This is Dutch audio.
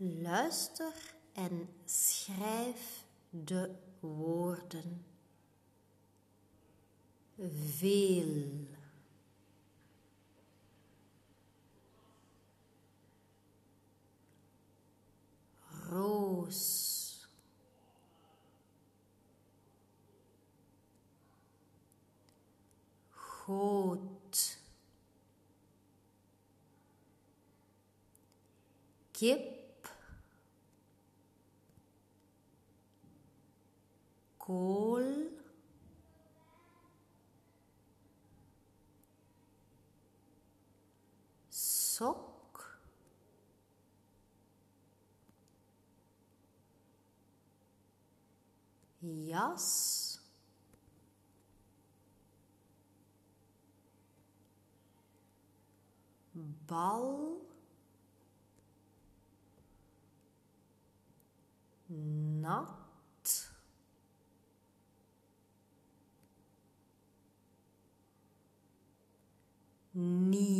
Luister en schrijf de woorden. Veel. Roos. Goot. Kip. coal sock. Yes. Ball. Knock nie